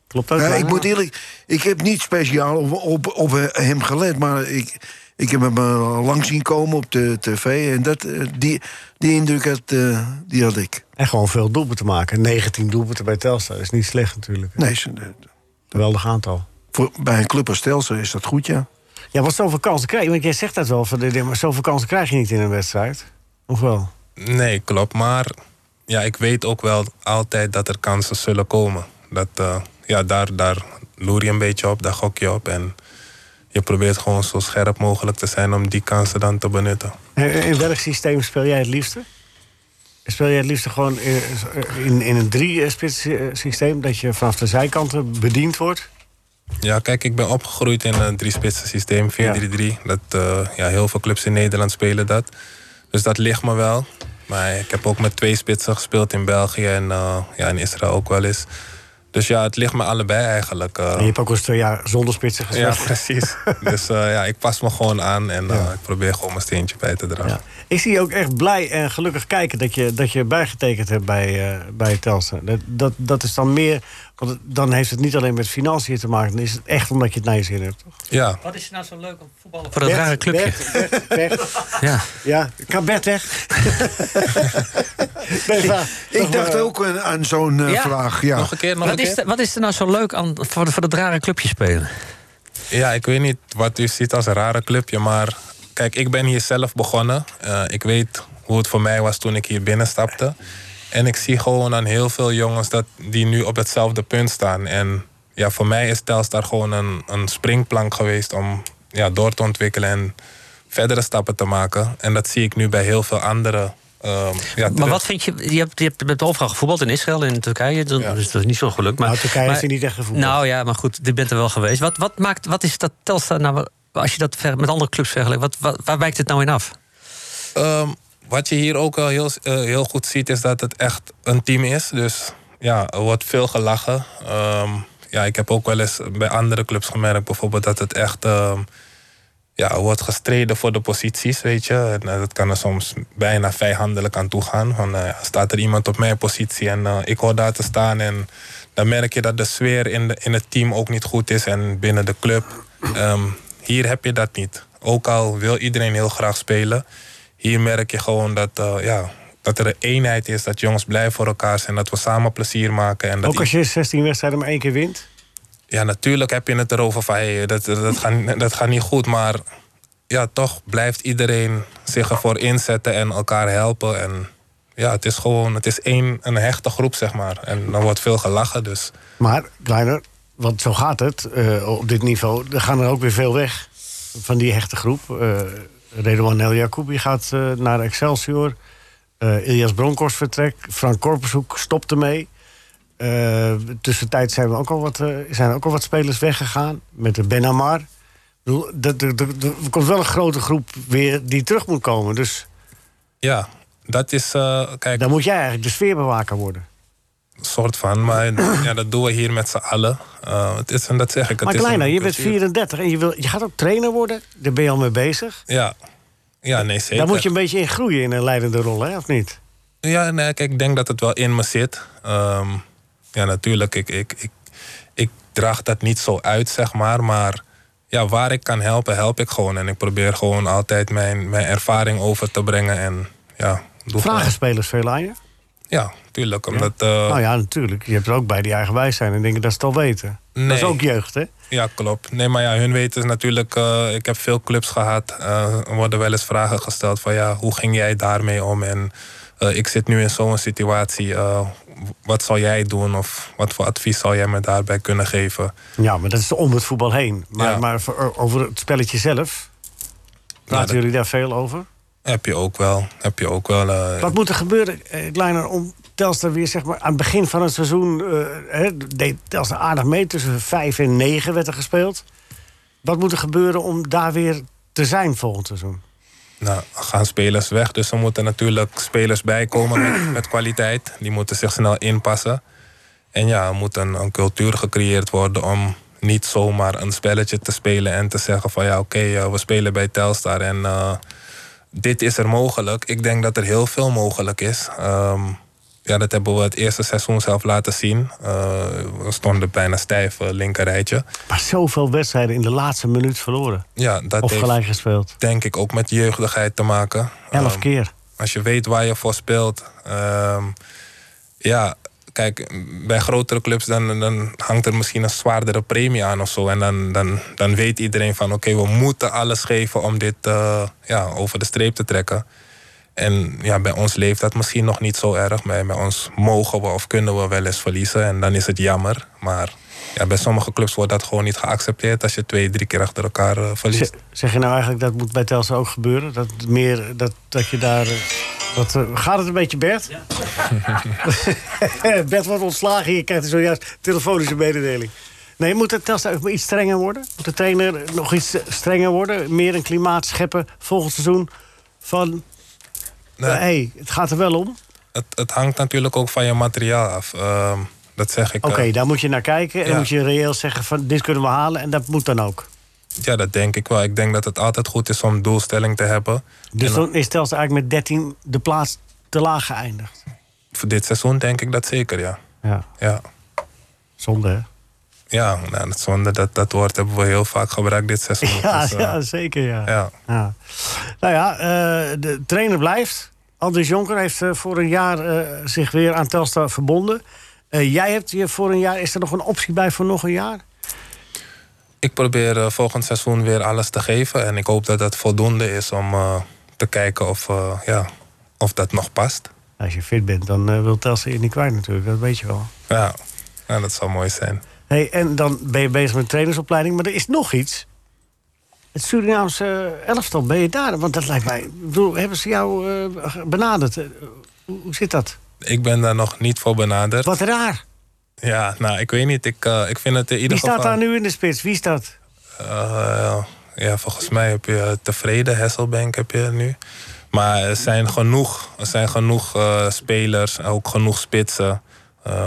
[SPEAKER 1] Klopt dat?
[SPEAKER 5] Ja, ik moet eerlijk, ik heb niet speciaal op, op, op hem gelet, maar ik, ik heb hem eh, lang zien komen op de tv. En dat, eh, die, die indruk had, die had ik.
[SPEAKER 1] En gewoon veel doelpunten maken. 19 doelpunten bij Telstar is niet slecht natuurlijk.
[SPEAKER 5] Nee, ze- eh,
[SPEAKER 1] Geweldig aantal.
[SPEAKER 5] voor, bij een club als Telstar is dat goed, ja.
[SPEAKER 1] Ja, wat zoveel kansen krijg je. Want jij zegt dat wel, van maar zoveel kansen krijg je niet in een wedstrijd. Of wel?
[SPEAKER 3] Nee, klopt. Maar ja, ik weet ook wel altijd dat er kansen zullen komen. Dat, eh, ja, daar, daar loer je een beetje op, daar gok je op. En je probeert gewoon zo scherp mogelijk te zijn om die kansen dan te benutten.
[SPEAKER 1] En In welk systeem speel jij het liefste? Speel jij het liefste gewoon in, in, een drie-spits eh, systeem... dat je vanaf de zijkanten bediend wordt?
[SPEAKER 3] Ja, kijk, ik ben opgegroeid in een drie-spitsen systeem, 4-3-3. Dat, eh, ja, heel veel clubs in Nederland spelen dat. Dus dat ligt me wel. Maar ik heb ook met twee spitsen gespeeld in België en eh, ja, in Israël ook wel eens. Dus ja, het ligt me allebei eigenlijk. eh.
[SPEAKER 1] Je hebt ook eens twee jaar zonder spitsen
[SPEAKER 3] ja,
[SPEAKER 1] gespeeld.
[SPEAKER 3] precies. dus eh, ja, ik pas me gewoon aan en ik probeer gewoon mijn steentje bij te dragen.
[SPEAKER 1] Ja. Ik zie je ook echt blij en gelukkig kijken dat je, dat je bijgetekend hebt bij, bij. Dat, dat, dat is dan meer, want dan heeft het niet alleen met financiën te maken, dan is het echt omdat je het naar je zin hebt. Toch?
[SPEAKER 3] Ja,
[SPEAKER 7] Wat is er nou zo leuk om voetballen voor dat rare clubje?
[SPEAKER 1] Bert, Bert, Bert.
[SPEAKER 7] Ja.
[SPEAKER 1] Ja, kan Bert weg? Nee, maar-
[SPEAKER 5] Ik dacht
[SPEAKER 1] maar-
[SPEAKER 5] ook aan, zo'n eh,
[SPEAKER 7] Ja.
[SPEAKER 5] vraag, ja.
[SPEAKER 3] nog een keer, nog
[SPEAKER 7] Wat
[SPEAKER 3] een
[SPEAKER 7] is,
[SPEAKER 3] keer.
[SPEAKER 7] er, wat is er nou zo leuk aan voor, voor dat rare clubje spelen?
[SPEAKER 3] Ja, ik weet niet wat u ziet als een rare clubje, maar kijk, ik ben hier zelf begonnen. Eh, ik weet hoe het voor mij was toen ik hier binnenstapte. En ik zie gewoon aan heel veel jongens dat die nu op hetzelfde punt staan. En ja, voor mij is Telstar gewoon een, een springplank geweest om ja, door te ontwikkelen en verdere stappen te maken. En dat zie ik nu bij heel veel andere. ehm, ja,
[SPEAKER 7] Maar wat vind je... Je hebt, je hebt met overal gevoetbald in Israël en in Turkije. Dus
[SPEAKER 3] Ja.
[SPEAKER 7] dus dat is niet zo'n geluk. Maar,
[SPEAKER 1] Nou, Turkije
[SPEAKER 7] maar,
[SPEAKER 1] er niet echt gevoetbald.
[SPEAKER 7] Nou ja, maar goed, je bent er wel geweest. Wat, wat, maakt, wat is dat Telstar nou... Als je dat ver- met andere clubs vergelijkt, wat, wat, waar wijkt het nou in af?
[SPEAKER 3] Ehm, wat je hier ook wel heel, eh, heel goed ziet, is dat het echt een team is. Dus ja, er wordt veel gelachen. Ehm, ja, ik heb ook wel eens bij andere clubs gemerkt, bijvoorbeeld dat het echt. ehm, ja, wordt gestreden voor de posities, weet je. Eh, dat kan er soms bijna vijandelijk aan toe gaan. Van, eh, staat er iemand op mijn positie en ik hoor daar te staan. En dan merk je dat de sfeer in, de, in het team ook niet goed is en binnen de club. Ehm, hier heb je dat niet. Ook al wil iedereen heel graag spelen. Hier merk je gewoon dat, eh, ja, dat er een eenheid is. Dat jongens blij voor elkaar zijn. Dat we samen plezier maken. En dat
[SPEAKER 1] Ook als je 16 wedstrijden maar één keer wint.
[SPEAKER 3] ja, natuurlijk heb je het erover van hey, dat, dat, gaat, dat gaat niet goed. Maar ja, toch blijft iedereen zich ervoor inzetten en elkaar helpen. En ja, het is gewoon, het is één, een hechte groep, zeg maar. En dan wordt veel gelachen, dus
[SPEAKER 1] Maar, Kleiner, want zo gaat het eh, op dit niveau. Er gaan er ook weer veel weg van die hechte groep. Eh Redouan El Jacoubi gaat eh, naar Excelsior. Eh Ilias Bronkhorst vertrekt. Frank Korpershoek stopt ermee. Eh tussentijd zijn, we ook al wat, zijn ook al wat spelers weggegaan. Met de Ben Amar. Ik bedoel, Er komt wel een grote groep weer die terug moet komen. Dus
[SPEAKER 3] ja, dat is, kijk,
[SPEAKER 1] dan moet jij eigenlijk de sfeerbewaker worden.
[SPEAKER 3] Soort van. Maar ja, dat doen we hier met z'n allen. Eh, het is, en dat zeg ik. Het
[SPEAKER 1] Maar Kleiner, je bent
[SPEAKER 3] cultuur.
[SPEAKER 1] 34 en je, wil, je gaat ook trainer worden. Daar ben je al mee bezig.
[SPEAKER 3] Ja. ja, nee, zeker.
[SPEAKER 1] Daar moet je een beetje in groeien in een leidende rol, hè, of niet?
[SPEAKER 3] Ja, nee, kijk, ik denk dat het wel in me zit. Ehm, ja, natuurlijk, ik, ik, ik, ik draag dat niet zo uit, zeg maar. Maar ja, waar ik kan helpen, help ik gewoon. En ik probeer gewoon altijd mijn, mijn ervaring over te brengen. En ja,
[SPEAKER 1] Vragen
[SPEAKER 3] gewoon-
[SPEAKER 1] spelers veel aan je?
[SPEAKER 3] Ja, tuurlijk. Omdat, eh,
[SPEAKER 1] nou ja, natuurlijk. Je hebt er ook bij die eigenwijs zijn en denken dat ze het al weten. Dat is ook jeugd, hè?
[SPEAKER 3] Ja, klopt. Nee, maar ja, hun weten natuurlijk... eh, ik heb veel clubs gehad. eh, er worden wel eens vragen gesteld van... ja, hoe ging jij daarmee om? En ik zit nu in zo'n situatie. wat zal jij doen? Of wat voor advies zou jij me daarbij kunnen geven?
[SPEAKER 1] Ja, maar dat is om het voetbal heen. Maar,
[SPEAKER 3] Ja.
[SPEAKER 1] maar over het spelletje zelf... Praten
[SPEAKER 3] dat-
[SPEAKER 1] jullie daar veel over?
[SPEAKER 3] Heb je ook wel. Heb je ook wel eh,
[SPEAKER 1] Wat moet er gebeuren, eh, Kleiner, om Telstar weer zeg maar, aan het begin van het seizoen... eh, hè, deed Telstar aardig mee, tussen 5 en 9 werd er gespeeld. Wat moet er gebeuren om daar weer te zijn volgend seizoen?
[SPEAKER 3] Nou, er gaan spelers weg. Dus er moeten natuurlijk spelers bijkomen met, met kwaliteit. Die moeten zich snel inpassen. En ja, er moet een, een cultuur gecreëerd worden om niet zomaar een spelletje te spelen en te zeggen van ja, oké, eh, we spelen bij Telstar en eh, dit is er mogelijk. Ik denk dat er heel veel mogelijk is. Ehm, ja, dat hebben we het eerste seizoen zelf laten zien. Eh, we stonden bijna stijf, eh, linkerrijtje.
[SPEAKER 1] Maar zoveel wedstrijden in de laatste minuut verloren.
[SPEAKER 3] Ja, dat
[SPEAKER 1] Of
[SPEAKER 3] heeft
[SPEAKER 1] gelijk gespeeld.
[SPEAKER 3] denk ik ook met jeugdigheid te maken.
[SPEAKER 1] Elf
[SPEAKER 3] Ehm,
[SPEAKER 1] keer.
[SPEAKER 3] Als je weet waar je voor speelt. ehm, ja, kijk, bij grotere clubs dan, dan hangt er misschien een zwaardere premie aan of zo. En dan, dan, dan weet iedereen van oké, we moeten alles geven om dit eh, ja, over de streep te trekken. En ja, bij ons leeft dat misschien nog niet zo erg. Maar bij ons mogen we of kunnen we wel eens verliezen. En dan is het jammer. Maar ja, bij sommige clubs wordt dat gewoon niet geaccepteerd als je twee, drie keer achter elkaar eh, verliest.
[SPEAKER 1] Zeg, zeg je nou eigenlijk dat moet bij Telstar ook gebeuren? Dat, meer, dat, dat je daar... eh, Dat, eh, gaat het een beetje, Bert? Bert wordt ontslagen. Je krijgt zojuist telefonische mededeling. Nee, moet het Telstar ook iets strenger worden? Moet de trainer nog iets strenger worden? Meer een klimaat scheppen volgend seizoen? Van,
[SPEAKER 3] Nee.
[SPEAKER 1] hé, hey, het gaat er wel om.
[SPEAKER 3] Het, het hangt natuurlijk ook van je materiaal af. Ehm, dat zeg ik.
[SPEAKER 1] Oké,
[SPEAKER 3] eh,
[SPEAKER 1] daar moet je naar kijken. En
[SPEAKER 3] ja.
[SPEAKER 1] dan moet je reëel zeggen van, dit kunnen we halen. En dat moet dan ook.
[SPEAKER 3] Ja, dat denk ik wel. Ik denk dat het altijd goed is om doelstelling te hebben.
[SPEAKER 1] Dus dan is Telstar eigenlijk met 13 de plaats te laag geëindigd.
[SPEAKER 3] voor dit seizoen denk ik dat zeker, ja.
[SPEAKER 1] Ja,
[SPEAKER 3] Ja,
[SPEAKER 1] zonde hè?
[SPEAKER 3] ja nou, dat, zonde, dat, dat woord hebben we heel vaak gebruikt dit seizoen.
[SPEAKER 1] Ja,
[SPEAKER 3] Dus, eh,
[SPEAKER 1] ja zeker ja.
[SPEAKER 3] ja.
[SPEAKER 1] Ja. Nou ja, eh, de trainer blijft. Andries Jonker heeft eh, voor een jaar zich weer aan Telstar verbonden. Eh, jij hebt je voor een jaar... Is er nog een optie bij voor nog een jaar?
[SPEAKER 3] Ik probeer eh, volgend seizoen weer alles te geven. En ik hoop dat dat voldoende is om eh, te kijken of, ja, of dat nog past.
[SPEAKER 1] Als je fit bent, dan wil Telstar je niet kwijt natuurlijk. Dat weet je wel.
[SPEAKER 3] Ja, ja dat zou mooi zijn.
[SPEAKER 1] Hey, en dan ben je bezig met trainersopleiding. Maar er is nog iets. Het Surinaamse elftal, ben je daar? Want dat lijkt mij... Bedoel, hebben ze jou benaderd? Hoe zit dat?
[SPEAKER 3] Ik ben daar nog niet voor benaderd.
[SPEAKER 1] Wat raar.
[SPEAKER 3] Ja, nou, ik weet niet. Ik, eh, ik vind het in ieder
[SPEAKER 1] Wie
[SPEAKER 3] geval...
[SPEAKER 1] staat daar nu in de spits? Wie is dat?
[SPEAKER 3] Eh, ja, volgens mij heb je tevreden Hasselbank heb je nu. Maar er zijn genoeg, er zijn genoeg eh, spelers, ook genoeg spitsen.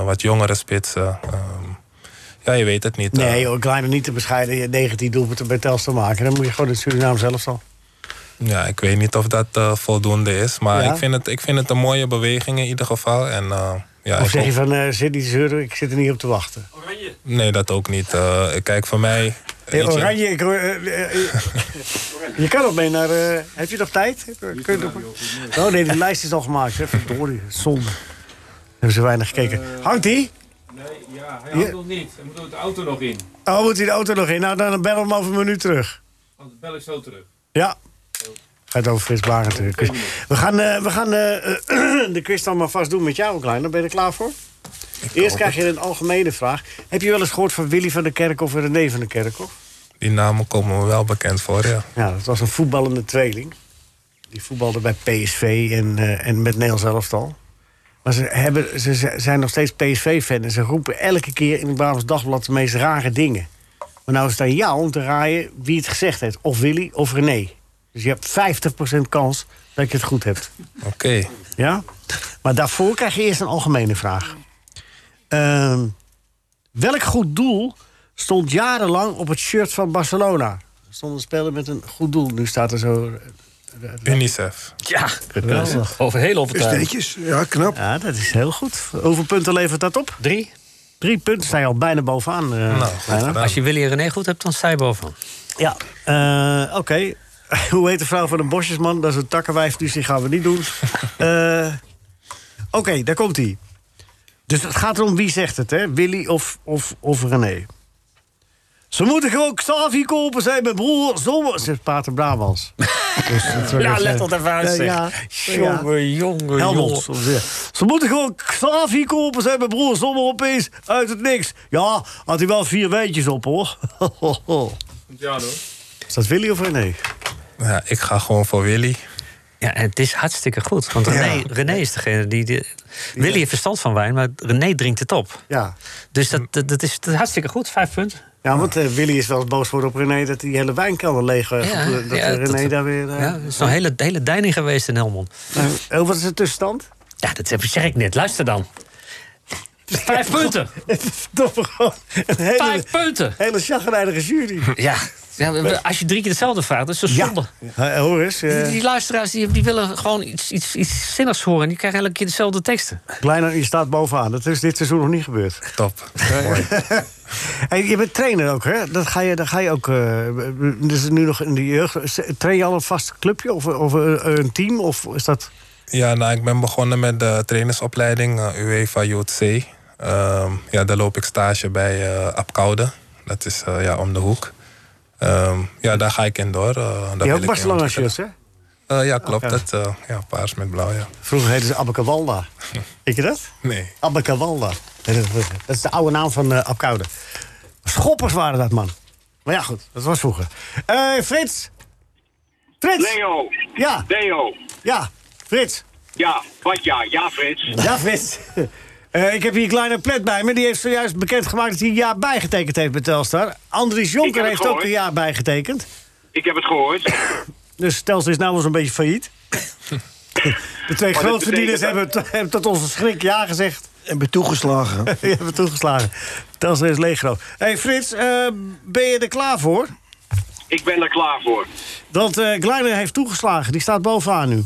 [SPEAKER 3] wat jongere spitsen. Ehm, ja, je weet het niet.
[SPEAKER 1] Nee, joh, Kleiner niet te bescheiden. Je 19 doelpunten bij Telstar maken. Dan moet je gewoon in Suriname zelf al.
[SPEAKER 3] Ja, ik weet niet of dat eh, voldoende is. Maar
[SPEAKER 1] Ja?
[SPEAKER 3] ik, vind het, ik vind het een mooie beweging in ieder geval. En, eh, ja,
[SPEAKER 1] of zeg je van, eh zit niet te zeuren, ik zit er niet op te wachten.
[SPEAKER 3] Nee, dat ook niet. Eh, kijk, voor mij...
[SPEAKER 1] Hey, oranje, ik hoor... je kan nog mee naar... heb je nog tijd? Kun je nog- Oh nee, de lijst is al gemaakt. Hè. Verdorie, zonde. Hebben ze weinig gekeken. Hangt die?
[SPEAKER 10] Nee, ja, hij
[SPEAKER 1] Ja.
[SPEAKER 10] hangt nog niet. Hij moet de auto nog in.
[SPEAKER 1] Oh, moet hij de auto nog in? Nou, dan bel hem over een minuut terug.
[SPEAKER 10] Want bel ik zo terug.
[SPEAKER 1] Ja. Gaat over Frits. Dus we gaan, eh, we gaan eh, de quiz dan maar vast doen met jou, Klein. Ben je er klaar voor? Eerst krijg je een algemene vraag. Heb je wel eens gehoord van Willy van der Kerkhof en René van der Kerkhof?
[SPEAKER 3] Die namen komen me wel bekend voor, ja.
[SPEAKER 1] Ja, dat was een voetballende tweeling. Die voetbalde bij PSV en, eh, en met Nederlands elftal. Maar ze, hebben, ze ze zijn nog steeds PSV-fan. En ze roepen elke keer in het Brabants Dagblad de meest rare dingen. Maar nou is het aan jou om te raaien wie het gezegd heeft. Of Willy of René. Dus je hebt 50% kans dat je het goed hebt.
[SPEAKER 3] Oké.
[SPEAKER 1] Ja? Maar daarvoor krijg je eerst een algemene vraag. Ehm, welk goed doel stond jarenlang op het shirt van Barcelona? Er stond een speler met een goed doel. Nu staat er zo...
[SPEAKER 3] UNICEF.
[SPEAKER 7] Ja,
[SPEAKER 1] Geweldig.
[SPEAKER 7] over heel overtuigend.
[SPEAKER 5] Ja, knap.
[SPEAKER 1] Ja, dat is heel goed. Hoeveel punten levert dat op?
[SPEAKER 7] Drie.
[SPEAKER 1] Drie punten sta je al bijna bovenaan. eh,
[SPEAKER 3] Nou, goed
[SPEAKER 1] bijna.
[SPEAKER 7] Als je Willy en René goed hebt, dan sta je bovenaan.
[SPEAKER 1] Ja, eh, oké. Hoe heet de vrouw van de bosjesman? Dat is een takkenwijf, dus die gaan we niet doen. Eh, oké, daar komt hij. Dus het gaat erom wie zegt het, hè? Willy of, of, of René. Ze moeten gewoon Xavi kopen, zei mijn broer. Zo, zegt Pater Brabants. dus,
[SPEAKER 7] Ja, let op even uit, zeg.
[SPEAKER 1] ja,
[SPEAKER 7] Jongen, jongen,
[SPEAKER 1] Helmond.
[SPEAKER 7] jongen.
[SPEAKER 1] zo zeggen. Ze moeten gewoon Xavi kopen, zei mijn broer. Zomaar opeens uit het niks. Ja, had hij wel vier weetjes op, hoor.
[SPEAKER 10] Ja, hoor.
[SPEAKER 1] Is dat Willy of René?
[SPEAKER 3] Ja, ik ga gewoon voor Willy.
[SPEAKER 7] Ja, en het is hartstikke goed. Want René, René is degene die... die Willy heeft verstand van wijn, maar René drinkt het op.
[SPEAKER 1] Ja.
[SPEAKER 7] Dus dat, dat, dat is, dat is hartstikke goed. Vijf punten.
[SPEAKER 1] Ja, want eh, Willy is wel eens boos geworden op René dat die hele wijnkelder leeg eh,
[SPEAKER 7] Ja,
[SPEAKER 1] geplo- Dat
[SPEAKER 7] ja,
[SPEAKER 1] eh, René
[SPEAKER 7] dat-
[SPEAKER 1] daar weer. eh,
[SPEAKER 7] Ja, er is een hele, hele deining geweest in Helmond.
[SPEAKER 1] eh, oh, wat is de tussenstand?
[SPEAKER 7] Ja, dat zeg ik net. Luister dan. Vijf punten.
[SPEAKER 1] Het is toch gewoon een hele,
[SPEAKER 7] Vijf punten.
[SPEAKER 1] hele chagrijnige jury.
[SPEAKER 7] Ja. Ja, als je drie keer hetzelfde vraagt, dat is zo zonde.
[SPEAKER 1] Eh, hoor eens, eh,
[SPEAKER 7] Die, die luisteraars die, die willen gewoon iets, iets, iets zinnigs horen. En die krijgen elke keer dezelfde teksten.
[SPEAKER 1] Kleiner, je staat bovenaan. Dat is dit seizoen nog niet gebeurd.
[SPEAKER 3] Top. Mooi.
[SPEAKER 1] Hey, je bent trainer ook, hè? Dat ga je, dat ga je ook. eh dus nu nog in de jeugd. Train je al een vast clubje of, of eh, een team? Of is dat.
[SPEAKER 3] Ja, nou, ik ben begonnen met de trainersopleiding eh, UEFA Youth C. Ehm, ja, daar loop ik stage bij eh Apkoude. Dat is eh, ja, om de hoek. Ehm, ja, daar ga ik in door. daar
[SPEAKER 1] Je
[SPEAKER 3] wil
[SPEAKER 1] hebt
[SPEAKER 3] ik
[SPEAKER 1] ook Barcelona shirts, hè?
[SPEAKER 3] Eh, ja, klopt. Dat, eh, ja, paars met blauw, ja.
[SPEAKER 1] Vroeger heette ze Abacawalda. Weet je dat?
[SPEAKER 3] Nee.
[SPEAKER 1] Abacawalda. Dat is de oude naam van uh, Apkoude. Schoppers waren dat, man. Maar ja, goed, dat was vroeger. Eh Frits! Frits!
[SPEAKER 11] Leo.
[SPEAKER 1] Ja.
[SPEAKER 11] Leo.
[SPEAKER 1] Ja, Frits.
[SPEAKER 11] Ja, wat ja? Ja, Frits.
[SPEAKER 1] Ja, Frits. Eh, ik heb hier kleine plet bij me. Die heeft zojuist bekendgemaakt dat hij een jaar bijgetekend heeft bij Telstar. Andries Jonker heeft ook een jaar bijgetekend.
[SPEAKER 11] Ik heb het gehoord.
[SPEAKER 1] Dus Telstar is nou wel zo'n beetje failliet. De twee grootverdieners hebben, hebben tot onze schrik ja gezegd.
[SPEAKER 5] Hebben toegeslagen.
[SPEAKER 1] Die hebben toegeslagen. Telstar is leeggroot. Hé hey Frits, eh, ben je er klaar voor?
[SPEAKER 11] Ik ben er klaar voor.
[SPEAKER 1] Want eh Gleiner heeft toegeslagen. Die staat bovenaan nu.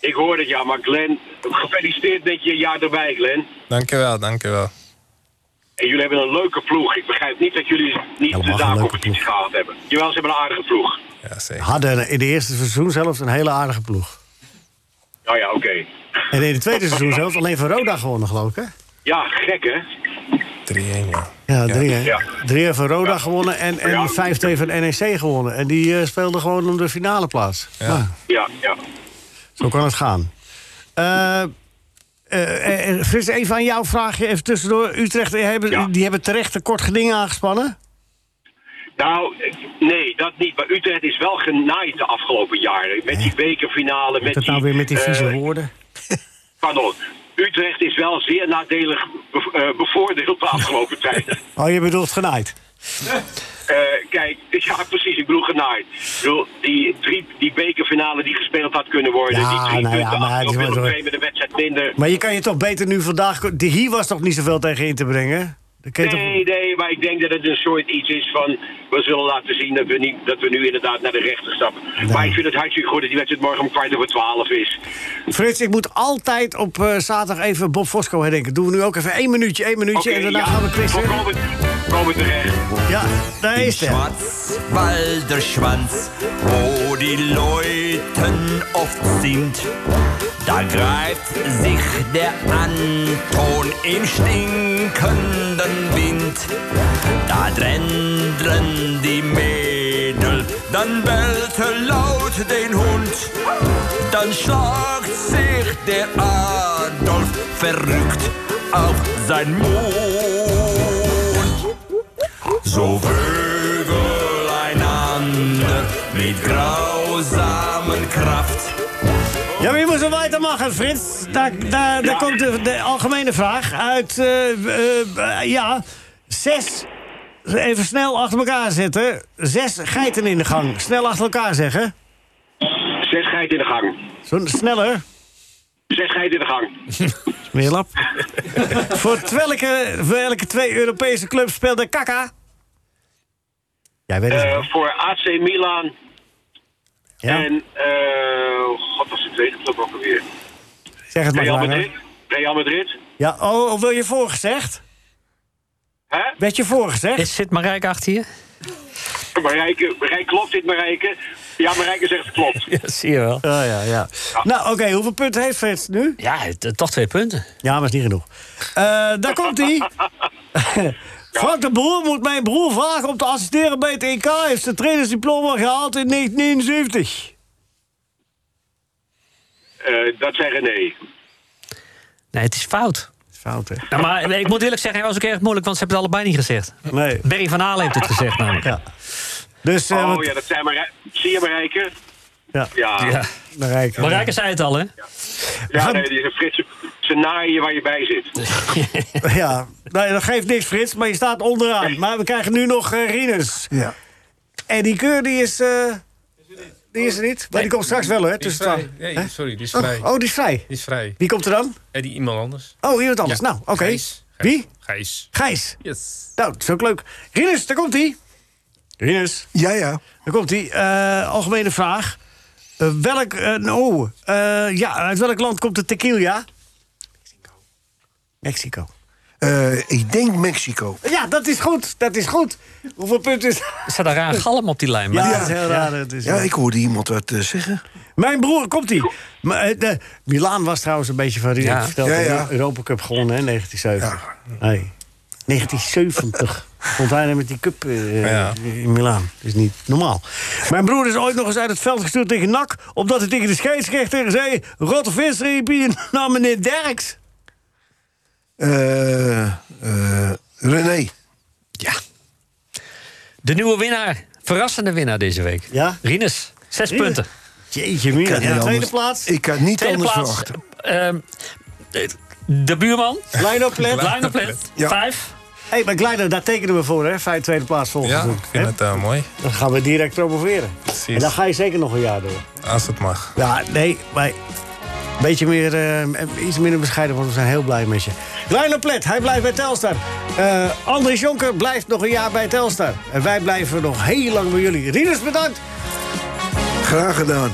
[SPEAKER 11] Ik hoor het ja, maar Glenn, gefeliciteerd met je jaar erbij, Glenn.
[SPEAKER 3] Dankjewel, dankjewel.
[SPEAKER 11] En jullie hebben een leuke ploeg. Ik begrijp niet dat jullie niet
[SPEAKER 1] Helemaal
[SPEAKER 11] de
[SPEAKER 1] geen
[SPEAKER 11] zaakcompetitie gehaald hebben. Jawel, ze hebben een aardige ploeg.
[SPEAKER 3] Ja, zeker.
[SPEAKER 1] Hadden in de eerste seizoen zelfs een hele aardige ploeg.
[SPEAKER 11] Oh ja, oké.
[SPEAKER 1] En in het tweede seizoen zelfs alleen van Roda gewonnen, geloof ik, hè?
[SPEAKER 11] Ja, gek hè?
[SPEAKER 3] 3-1, ja.
[SPEAKER 1] Ja, drie, hè?
[SPEAKER 11] Ja.
[SPEAKER 1] Drie van Roda gewonnen en, en
[SPEAKER 11] Ja.
[SPEAKER 1] 5-2 van NEC gewonnen. En die eh, speelden gewoon om de finale plaats.
[SPEAKER 3] Ja.
[SPEAKER 1] Nou,
[SPEAKER 11] Ja, ja.
[SPEAKER 1] Zo kan het gaan. Eh eh, eh, Frits, even aan jouw vraagje, even tussendoor. Utrecht, die hebben,
[SPEAKER 11] Ja.
[SPEAKER 1] die hebben terecht een kort geding aangespannen.
[SPEAKER 11] Nou, eh, nee, dat niet. Maar Utrecht is wel genaaid de afgelopen jaren. Met die bekerfinale, met
[SPEAKER 1] Dat
[SPEAKER 11] die...
[SPEAKER 1] nou weer met die vieze
[SPEAKER 11] eh,
[SPEAKER 1] woorden.
[SPEAKER 11] Pardon. Utrecht is wel zeer nadelig be- eh, bevoordeeld de afgelopen tijd.
[SPEAKER 1] Oh, je bedoelt genaaid.
[SPEAKER 11] Eh, kijk, ja precies, ik bedoel genaaid. Ik bedoel, die, drie, die bekerfinale die gespeeld had kunnen worden,
[SPEAKER 1] Ja,
[SPEAKER 11] die drie
[SPEAKER 1] nou ja, maar het is
[SPEAKER 11] op een wedstrijd minder.
[SPEAKER 1] Maar je kan je toch beter nu vandaag... de- Hier was toch niet zoveel tegen in te brengen? Je toch-
[SPEAKER 11] Nee, nee, maar ik denk dat het een soort iets is van... we zullen laten zien dat we, niet, dat we nu inderdaad naar de rechter stappen. Maar ik vind het hartstikke goed dat die wedstrijd morgen om kwart over twaalf is.
[SPEAKER 1] Frits, ik moet altijd op eh, zaterdag even Bob Fosco herdenken. Doen we nu ook even één minuutje, één minuutje...
[SPEAKER 11] Oké,
[SPEAKER 1] en daarna
[SPEAKER 11] ja,
[SPEAKER 1] gaan we quizzen.
[SPEAKER 11] Volkomen terecht.
[SPEAKER 1] Ja, daar is het.
[SPEAKER 12] Schwarzwalder Schwanz, wo die Leuten oft sind. Da greift sich der Anton im stinkenden Wind. Da drändern die Mädel, dann bellte laut den Hund. Dann schlagt sich der Adolf verrückt auf sein Mond. So vögel einander mit grausamen Kraft.
[SPEAKER 1] Ja, maar je moet zo weitermachen, Frits. Daar, daar, daar komt de, de algemene vraag uit. eh, eh, ja, zes. Even snel achter elkaar zetten. Zes geiten in de gang. Snel achter elkaar zeggen.
[SPEAKER 11] Zes geiten in de gang.
[SPEAKER 1] Zo sneller.
[SPEAKER 11] Zet gij in de gang.
[SPEAKER 1] Smeerlap. voor, welke, voor welke twee Europese clubs speelde Kaka? Jij weet het
[SPEAKER 11] Eh, voor AC Milan
[SPEAKER 1] Ja.
[SPEAKER 11] en... eh God, was de tweede club ook alweer?
[SPEAKER 1] Zeg het maar,
[SPEAKER 11] Real. Madrid? Real Madrid?
[SPEAKER 1] Ja, oh, of wil je voorgezegd?
[SPEAKER 11] Hè?
[SPEAKER 1] Werd je voorgezegd?
[SPEAKER 7] Is, zit Marijke achter je?
[SPEAKER 11] Marijke, Marijke, klopt dit Marijke? Ja, Marijke zegt het klopt.
[SPEAKER 7] Ja, zie je wel.
[SPEAKER 1] Ja, ja, ja. Nou, oké, hoeveel punten heeft Frits nu?
[SPEAKER 7] Ja, toch twee punten.
[SPEAKER 1] Ja, maar is niet genoeg. Eh, daar komt hij. Frank de Boer moet mijn broer vragen om te assisteren bij het EK. Hij heeft zijn trainersdiploma gehaald in 1970.
[SPEAKER 11] Eh, dat zei René.
[SPEAKER 7] Nee, het is fout.
[SPEAKER 1] Fout, hè?
[SPEAKER 7] Nou, maar ik moet eerlijk zeggen, hij was ook erg moeilijk, want ze hebben het allebei niet gezegd.
[SPEAKER 1] Nee.
[SPEAKER 7] Berry van Aalen heeft het gezegd namelijk.
[SPEAKER 1] Ja. Dus, eh,
[SPEAKER 11] Oh
[SPEAKER 1] wat-
[SPEAKER 11] ja, dat zei Marijke. Zie je Marijke?
[SPEAKER 1] Ja.
[SPEAKER 11] Ja.
[SPEAKER 7] Ja.
[SPEAKER 1] Marijke.
[SPEAKER 7] Marijke zei het al, hè?
[SPEAKER 11] Ja, nee, die Frits, naaien je waar je bij zit.
[SPEAKER 1] Ja, nee, dat geeft niks, Frits, maar je staat onderaan. Maar we krijgen nu nog uh, Rinus.
[SPEAKER 5] Ja.
[SPEAKER 1] En die keur, die is... eh, die is er niet. Maar die komt straks wel, hè? Tussen
[SPEAKER 10] vrij. Nee, sorry, die is
[SPEAKER 1] Oh,
[SPEAKER 10] vrij.
[SPEAKER 1] Oh, die is vrij.
[SPEAKER 10] Die is vrij.
[SPEAKER 1] Wie komt er dan?
[SPEAKER 10] En die iemand anders.
[SPEAKER 1] Oh, iemand anders.
[SPEAKER 10] Ja.
[SPEAKER 1] Nou, oké. Wie?
[SPEAKER 10] Gijs.
[SPEAKER 1] Gijs.
[SPEAKER 10] Yes.
[SPEAKER 1] Nou, dat is ook leuk. Rinus, daar komt hij. Rinus.
[SPEAKER 5] Ja, ja.
[SPEAKER 1] Daar komt hij. Eh, algemene vraag. Eh, welk... eh, oh, eh, ja, uit welk land komt de tequila? Mexico.
[SPEAKER 5] Eh, ik denk Mexico.
[SPEAKER 1] Ja, dat is goed. Dat is goed. Hoeveel punten is...
[SPEAKER 7] Er staat een raar galm op die lijn.
[SPEAKER 1] Ja, dat is heel raar. Dat is,
[SPEAKER 5] Ja, ik hoorde iemand wat eh, zeggen.
[SPEAKER 1] Mijn broer, komt ie. Milaan was trouwens een beetje van
[SPEAKER 7] Ja.
[SPEAKER 1] Ik vertelde,
[SPEAKER 5] Ja, ja.
[SPEAKER 1] de Europa Cup gewonnen, hè, 1970. Nee. 1970 stond hij met die cup eh,
[SPEAKER 3] Ja.
[SPEAKER 1] in Milaan. Dat is niet normaal. Mijn broer is ooit nog eens uit het veld gestuurd tegen NAC... omdat hij tegen de scheidsrechter zei... rotte visreepie naar meneer Derks.
[SPEAKER 5] Eh, eh, René.
[SPEAKER 7] Ja. De nieuwe winnaar. Verrassende winnaar deze week.
[SPEAKER 1] Ja?
[SPEAKER 7] Rinus. Zes
[SPEAKER 1] Rinus.
[SPEAKER 7] punten.
[SPEAKER 1] Jeetje, Mina.
[SPEAKER 5] kan
[SPEAKER 1] Ja, tweede
[SPEAKER 5] anders.
[SPEAKER 1] plaats.
[SPEAKER 5] Ik had niet
[SPEAKER 7] Tweede
[SPEAKER 5] anders
[SPEAKER 7] plaats.
[SPEAKER 5] verwachten.
[SPEAKER 7] ehm, de- buurman.
[SPEAKER 1] Line-up, let.
[SPEAKER 7] Line Plet.
[SPEAKER 5] Ja.
[SPEAKER 7] Vijf.
[SPEAKER 1] Hé, maar Kleiner, daar tekenen we voor, hè? Vijf tweede plaats volgens
[SPEAKER 3] Ja, ik vind het eh, mooi.
[SPEAKER 1] Dan gaan we direct promoveren.
[SPEAKER 3] Precies.
[SPEAKER 1] En dan ga je zeker nog een jaar door.
[SPEAKER 3] Als het mag.
[SPEAKER 1] Ja, nee, maar beetje meer, eh, iets minder bescheiden, want we zijn heel blij met je. Kleine Plet, hij blijft bij Telstar. Eh Andries Jonker blijft nog een jaar bij Telstar. En wij blijven nog heel lang bij jullie. Rinus, bedankt.
[SPEAKER 5] Graag gedaan.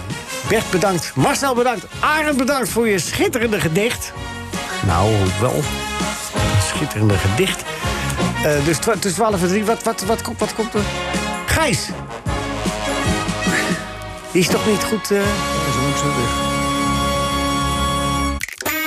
[SPEAKER 1] Bert, bedankt. Marcel, bedankt. Arend, bedankt voor je schitterende gedicht. Nou, wel. Schitterende gedicht. Eh, dus tussen 12 en 3, wat, wat, wat, komt, wat komt er? Gijs. Die is toch niet goed... zo weg.